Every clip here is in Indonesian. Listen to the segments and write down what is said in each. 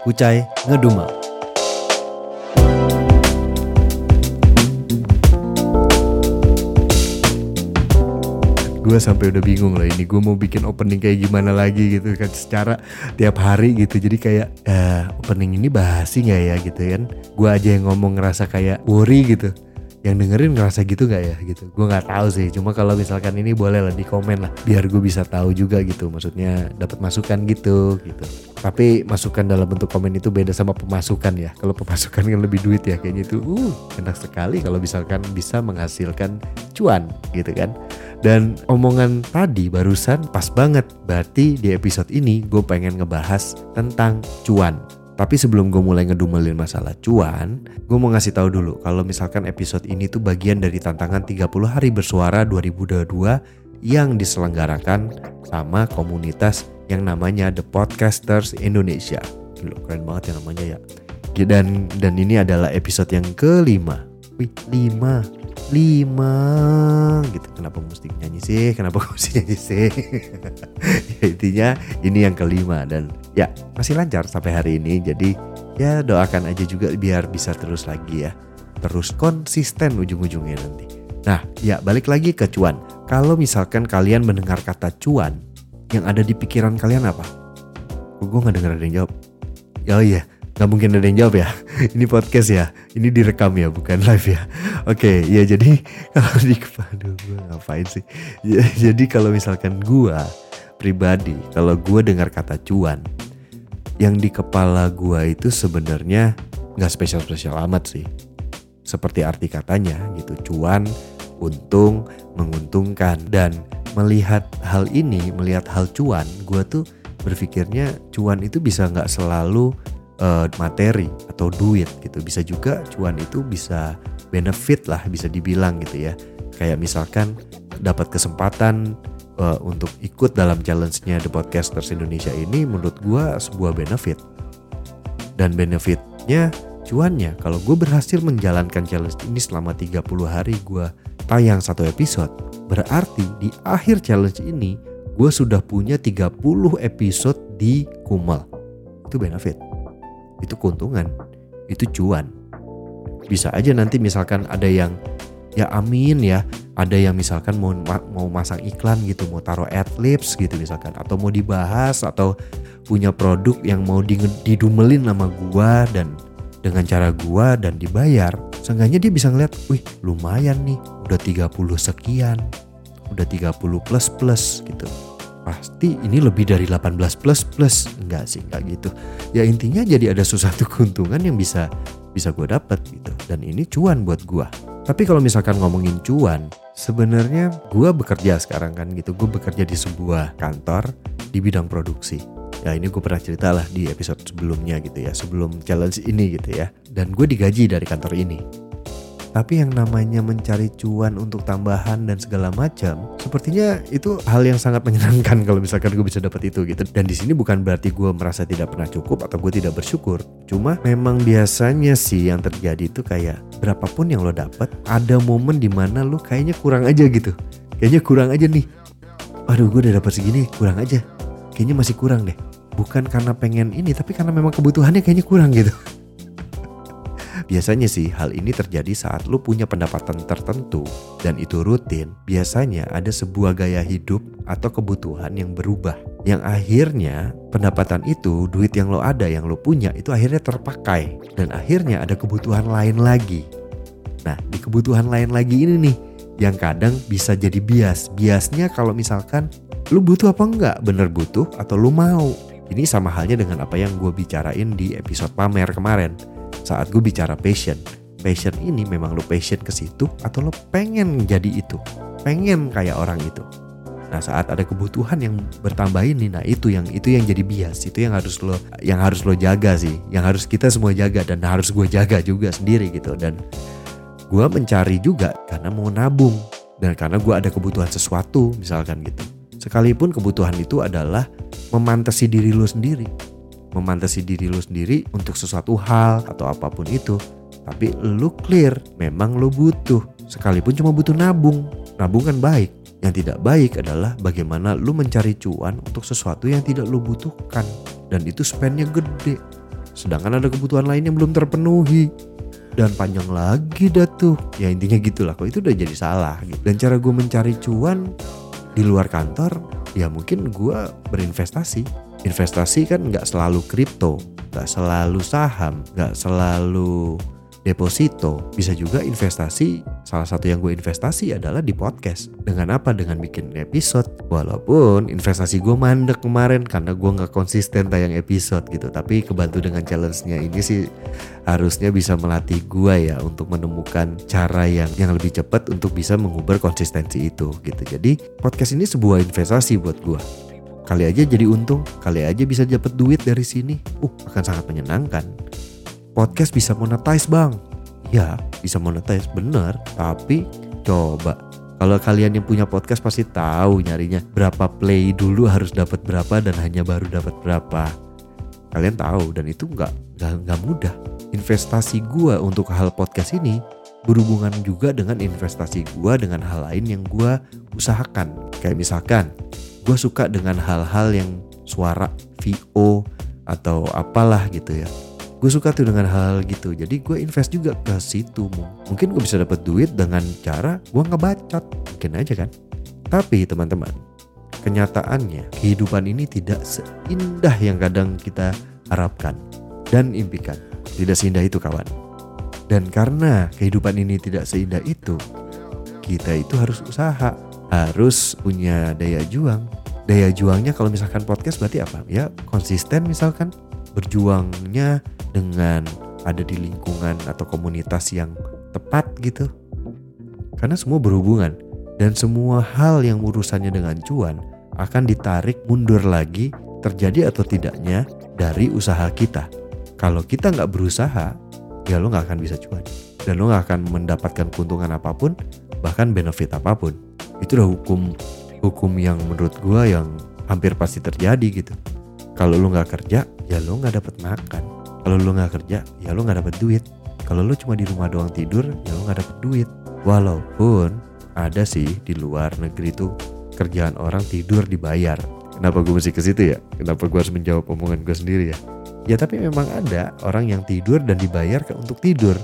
Kucai ngedumal. gue sampai udah bingung lah ini gue mau bikin opening kayak gimana lagi gitu kan secara tiap hari gitu. Jadi kayak eh, opening ini basi nggak ya gitu kan? Gue aja yang ngomong ngerasa kayak worry gitu yang dengerin ngerasa gitu nggak ya? Gitu. Gue nggak tahu sih. Cuma kalau misalkan ini boleh lah di komen lah. Biar gue bisa tahu juga gitu. Maksudnya dapat masukan gitu gitu. Tapi masukan dalam bentuk komen itu beda sama pemasukan ya. Kalau pemasukan kan lebih duit ya kayaknya itu uh enak sekali kalau misalkan bisa menghasilkan cuan gitu kan. Dan omongan tadi barusan pas banget. Berarti di episode ini gue pengen ngebahas tentang cuan tapi sebelum gue mulai ngedumelin masalah cuan, gue mau ngasih tahu dulu kalau misalkan episode ini tuh bagian dari tantangan 30 hari bersuara 2022 yang diselenggarakan sama komunitas yang namanya The Podcasters Indonesia. Gila, keren banget ya namanya ya. Dan dan ini adalah episode yang kelima. Wih, lima lima. Gitu. Kenapa mesti nyanyi sih? Kenapa mesti nyanyi sih? Ya intinya ini yang kelima. Dan ya masih lancar sampai hari ini. Jadi ya doakan aja juga biar bisa terus lagi ya. Terus konsisten ujung-ujungnya nanti. Nah ya balik lagi ke cuan. Kalau misalkan kalian mendengar kata cuan yang ada di pikiran kalian apa? Gue nggak dengar ada yang jawab? Oh iya nggak mungkin ada yang jawab ya. Ini podcast ya. Ini direkam ya bukan live ya. Oke okay, ya jadi kalau di aduh gue ngapain sih? Ya, jadi kalau misalkan gue pribadi kalau gue dengar kata cuan yang di kepala gue itu sebenarnya nggak spesial spesial amat sih. Seperti arti katanya gitu cuan untung menguntungkan. Dan melihat hal ini melihat hal cuan gue tuh berpikirnya cuan itu bisa nggak selalu uh, materi atau duit gitu. Bisa juga cuan itu bisa benefit lah bisa dibilang gitu ya. Kayak misalkan dapat kesempatan uh, untuk ikut dalam challenge-nya The Podcasters Indonesia ini menurut gue sebuah benefit. Dan benefitnya cuannya kalau gue berhasil menjalankan challenge ini selama 30 hari gue tayang satu episode berarti di akhir challenge ini gue sudah punya 30 episode di Kumal itu benefit itu keuntungan, itu cuan. Bisa aja nanti misalkan ada yang ya amin ya, ada yang misalkan mau mau masang iklan gitu, mau taruh adlibs gitu misalkan. Atau mau dibahas atau punya produk yang mau didumelin sama gua dan dengan cara gua dan dibayar, seenggaknya dia bisa ngeliat, wih lumayan nih, udah 30 sekian, udah 30 plus plus gitu pasti ini lebih dari 18 plus plus. Enggak sih enggak gitu. Ya intinya jadi ada sesuatu keuntungan yang bisa bisa gue dapat gitu. Dan ini cuan buat gue tapi kalau misalkan ngomongin cuan sebenarnya gue bekerja sekarang kan gitu. Gue bekerja di sebuah kantor di bidang produksi. Ya ini gue pernah cerita lah di episode sebelumnya gitu ya. Sebelum challenge ini gitu ya. Dan gue digaji dari kantor ini tapi yang namanya mencari cuan untuk tambahan dan segala macam, sepertinya itu hal yang sangat menyenangkan kalau misalkan gue bisa dapat itu gitu. Dan di sini bukan berarti gue merasa tidak pernah cukup atau gue tidak bersyukur. Cuma memang biasanya sih yang terjadi itu kayak berapapun yang lo dapat, ada momen di mana lo kayaknya kurang aja gitu. Kayaknya kurang aja nih. Aduh gue udah dapat segini, kurang aja. Kayaknya masih kurang deh. Bukan karena pengen ini, tapi karena memang kebutuhannya kayaknya kurang gitu Biasanya sih hal ini terjadi saat lu punya pendapatan tertentu dan itu rutin. Biasanya ada sebuah gaya hidup atau kebutuhan yang berubah. Yang akhirnya pendapatan itu, duit yang lo ada, yang lo punya itu akhirnya terpakai. Dan akhirnya ada kebutuhan lain lagi. Nah di kebutuhan lain lagi ini nih yang kadang bisa jadi bias. Biasnya kalau misalkan lu butuh apa enggak? Bener butuh atau lu mau? Ini sama halnya dengan apa yang gue bicarain di episode pamer kemarin saat gue bicara passion. Passion ini memang lo passion ke situ atau lo pengen jadi itu, pengen kayak orang itu. Nah saat ada kebutuhan yang bertambah ini, nah itu yang itu yang jadi bias, itu yang harus lo yang harus lo jaga sih, yang harus kita semua jaga dan harus gue jaga juga sendiri gitu. Dan gue mencari juga karena mau nabung dan karena gue ada kebutuhan sesuatu misalkan gitu. Sekalipun kebutuhan itu adalah memantasi diri lo sendiri, memantasi diri lu sendiri untuk sesuatu hal atau apa pun itu. Tapi lu clear, memang lu butuh. Sekalipun cuma butuh nabung. Nabung kan baik. Yang tidak baik adalah bagaimana lu mencari cuan untuk sesuatu yang tidak lu butuhkan. Dan itu spendnya gede. Sedangkan ada kebutuhan lain yang belum terpenuhi. Dan panjang lagi dah tuh. Ya intinya gitulah. Kok itu udah jadi salah. Gitu. Dan cara gue mencari cuan di luar kantor, ya mungkin gue berinvestasi investasi kan nggak selalu kripto, nggak selalu saham, nggak selalu deposito. Bisa juga investasi, salah satu yang gue investasi adalah di podcast. Dengan apa? Dengan bikin episode. Walaupun investasi gue mandek kemarin karena gue nggak konsisten tayang episode gitu. Tapi kebantu dengan challenge-nya ini sih harusnya bisa melatih gue ya untuk menemukan cara yang yang lebih cepat untuk bisa mengubah konsistensi itu gitu. Jadi podcast ini sebuah investasi buat gue Kali aja jadi untung, kali aja bisa dapat duit dari sini. Uh, akan sangat menyenangkan. Podcast bisa monetize bang. Ya, bisa monetize bener. Tapi coba kalau kalian yang punya podcast pasti tahu nyarinya berapa play dulu harus dapat berapa dan hanya baru dapat berapa. Kalian tahu dan itu nggak nggak mudah. Investasi gua untuk hal podcast ini berhubungan juga dengan investasi gua dengan hal lain yang gua usahakan. Kayak misalkan gue suka dengan hal-hal yang suara VO atau apalah gitu ya. Gue suka tuh dengan hal, hal gitu. Jadi gue invest juga ke situ mungkin gue bisa dapat duit dengan cara gue ngebacot. Mungkin aja kan? Tapi teman-teman kenyataannya kehidupan ini tidak seindah yang kadang kita harapkan dan impikan. Tidak seindah itu kawan. Dan karena kehidupan ini tidak seindah itu kita itu harus usaha harus punya daya juang. Daya juangnya kalau misalkan podcast berarti apa? Ya konsisten misalkan berjuangnya dengan ada di lingkungan atau komunitas yang tepat gitu. Karena semua berhubungan dan semua hal yang urusannya dengan cuan akan ditarik mundur lagi terjadi atau tidaknya dari usaha kita. Kalau kita nggak berusaha, ya lo nggak akan bisa cuan dan lo nggak akan mendapatkan keuntungan apa pun, bahkan benefit apa pun itu udah hukum hukum yang menurut gue yang hampir pasti terjadi gitu. Kalau lu nggak kerja ya lu nggak dapat makan. Kalau lu nggak kerja ya lu nggak dapat duit. Kalau lu cuma di rumah doang tidur ya lu nggak dapat duit. Walaupun ada sih di luar negeri tuh kerjaan orang tidur dibayar. Kenapa gue mesti ke situ ya? Kenapa gue harus menjawab omongan gue sendiri ya? Ya tapi memang ada orang yang tidur dan dibayar untuk tidur.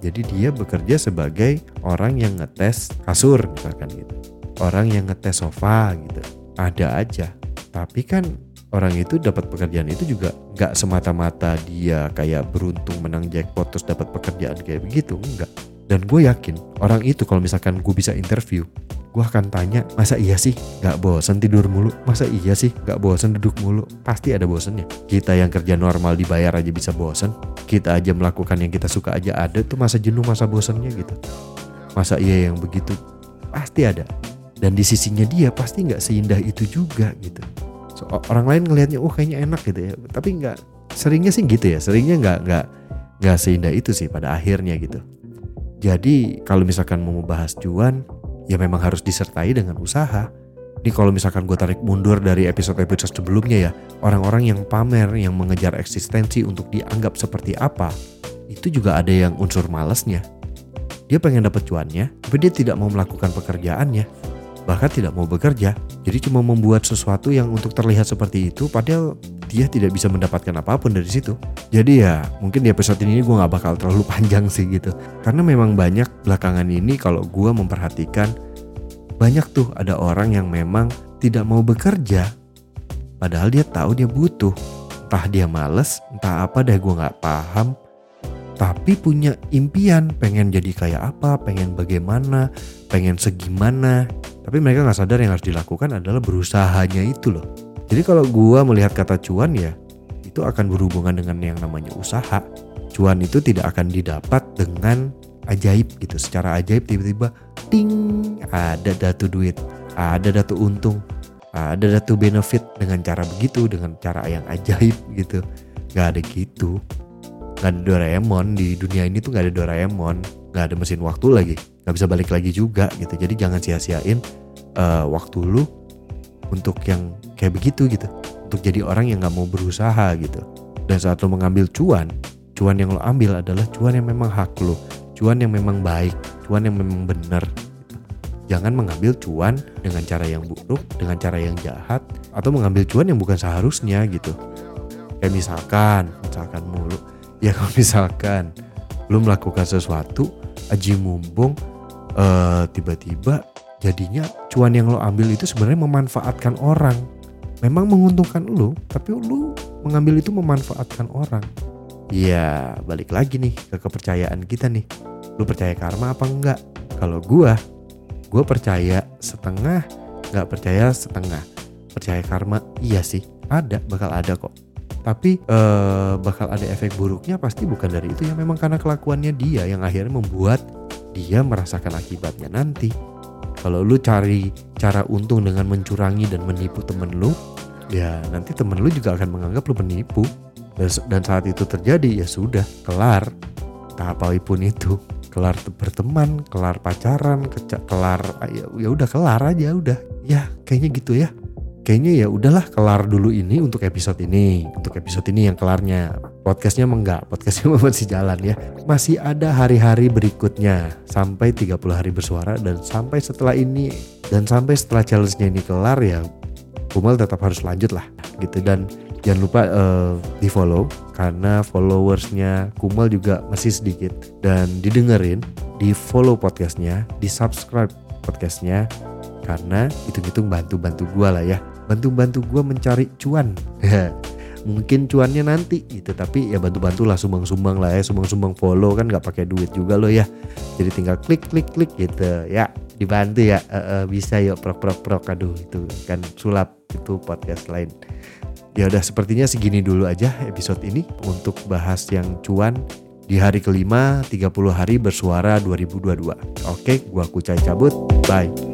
Jadi dia bekerja sebagai orang yang ngetes kasur misalkan gitu orang yang ngetes sofa gitu. Ada aja. Tapi kan orang itu dapat pekerjaan itu juga nggak semata-mata dia kayak beruntung menang jackpot terus dapat pekerjaan kayak begitu enggak dan gue yakin orang itu kalau misalkan gue bisa interview gue akan tanya masa iya sih? Nggak bosen tidur mulu? Masa iya sih? Nggak bosen duduk mulu? Pasti ada bosennya. Kita yang kerja normal dibayar aja bisa bosen. Kita aja melakukan yang kita suka aja. Ada tuh masa jenuh masa bosennya gitu. Masa iya yang begitu? Pasti ada dan di sisinya dia pasti nggak seindah itu juga gitu. So, orang lain ngelihatnya oh kayaknya enak gitu ya. Tapi nggak seringnya sih gitu ya. Seringnya nggak nggak nggak seindah itu sih pada akhirnya gitu. Jadi kalau misalkan mau membahas cuan ya memang harus disertai dengan usaha. Ini kalau misalkan gue tarik mundur dari episode-episode sebelumnya ya orang-orang yang pamer yang mengejar eksistensi untuk dianggap seperti apa itu juga ada yang unsur malesnya. Dia pengen dapat cuannya tapi dia tidak mau melakukan pekerjaannya bahkan tidak mau bekerja. Jadi cuma membuat sesuatu yang untuk terlihat seperti itu padahal dia tidak bisa mendapatkan apa pun dari situ. Jadi ya mungkin di episode ini gue gak bakal terlalu panjang sih gitu. Karena memang banyak belakangan ini kalau gue memperhatikan banyak tuh ada orang yang memang tidak mau bekerja padahal dia tahu dia butuh. Entah dia males, entah apa deh gue gak paham tapi punya impian pengen jadi kayak apa, pengen bagaimana, pengen segimana. Tapi mereka nggak sadar yang harus dilakukan adalah berusahanya itu loh. Jadi kalau gua melihat kata cuan ya itu akan berhubungan dengan yang namanya usaha. Cuan itu tidak akan didapat dengan ajaib gitu. Secara ajaib tiba-tiba ting ada datu duit, ada datu untung, ada datu benefit dengan cara begitu, dengan cara yang ajaib gitu. Gak ada gitu nggak ada Doraemon di dunia ini tuh nggak ada Doraemon nggak ada mesin waktu lagi nggak bisa balik lagi juga gitu. Jadi jangan sia-siain uh, waktu lu untuk yang kayak begitu gitu. Untuk jadi orang yang nggak mau berusaha gitu. Dan saat lu mengambil cuan cuan yang lo ambil adalah cuan yang memang hak lu. Cuan yang memang baik cuan yang memang benar jangan mengambil cuan dengan cara yang buruk dengan cara yang jahat atau mengambil cuan yang bukan seharusnya gitu. Kayak misalkan misalkan mulu. Ya kalau misalkan lu melakukan sesuatu aji mumpung uh, tiba-tiba jadinya cuan yang lo ambil itu sebenarnya memanfaatkan orang. Memang menguntungkan lu tapi lu mengambil itu memanfaatkan orang. Ya balik lagi nih ke kepercayaan kita nih. Lu percaya karma apa enggak? Kalau gua gua percaya setengah nggak percaya setengah. Percaya karma iya sih ada bakal ada kok. Tapi uh, bakal ada efek buruknya pasti bukan dari itu ya. Memang karena kelakuannya dia yang akhirnya membuat dia merasakan akibatnya nanti. Kalau lu cari cara untung dengan mencurangi dan menipu temen lu ya nanti temen lu juga akan menganggap lu penipu dan saat itu terjadi ya sudah kelar. Tahap apa pun itu kelar berteman kelar pacaran kelar ya, ya udah kelar aja udah. Ya kayaknya gitu ya kayaknya ya udahlah kelar dulu ini untuk episode ini untuk episode ini yang kelarnya. Podcastnya enggak podcastnya masih jalan ya. Masih ada hari-hari berikutnya sampai 30 hari bersuara dan sampai setelah ini dan sampai setelah challenge-nya ini kelar ya Kumal tetap harus lanjut lah gitu. Dan jangan lupa uh, di follow karena followersnya Kumal juga masih sedikit. Dan didengerin di follow podcastnya di subscribe podcastnya karena hitung-hitung bantu-bantu gue lah ya bantu-bantu gue mencari cuan. Mungkin cuannya nanti gitu tapi ya bantu-bantu lah sumbang-sumbang lah ya sumbang-sumbang follow kan nggak pakai duit juga lo ya. Jadi tinggal klik klik klik gitu. Ya dibantu ya. Uh, uh, bisa yuk prok prok prok aduh itu kan sulap itu podcast lain. Ya udah sepertinya segini dulu aja episode ini untuk bahas yang cuan di hari kelima 30 hari bersuara 2022 oke gua kucai cabut. Bye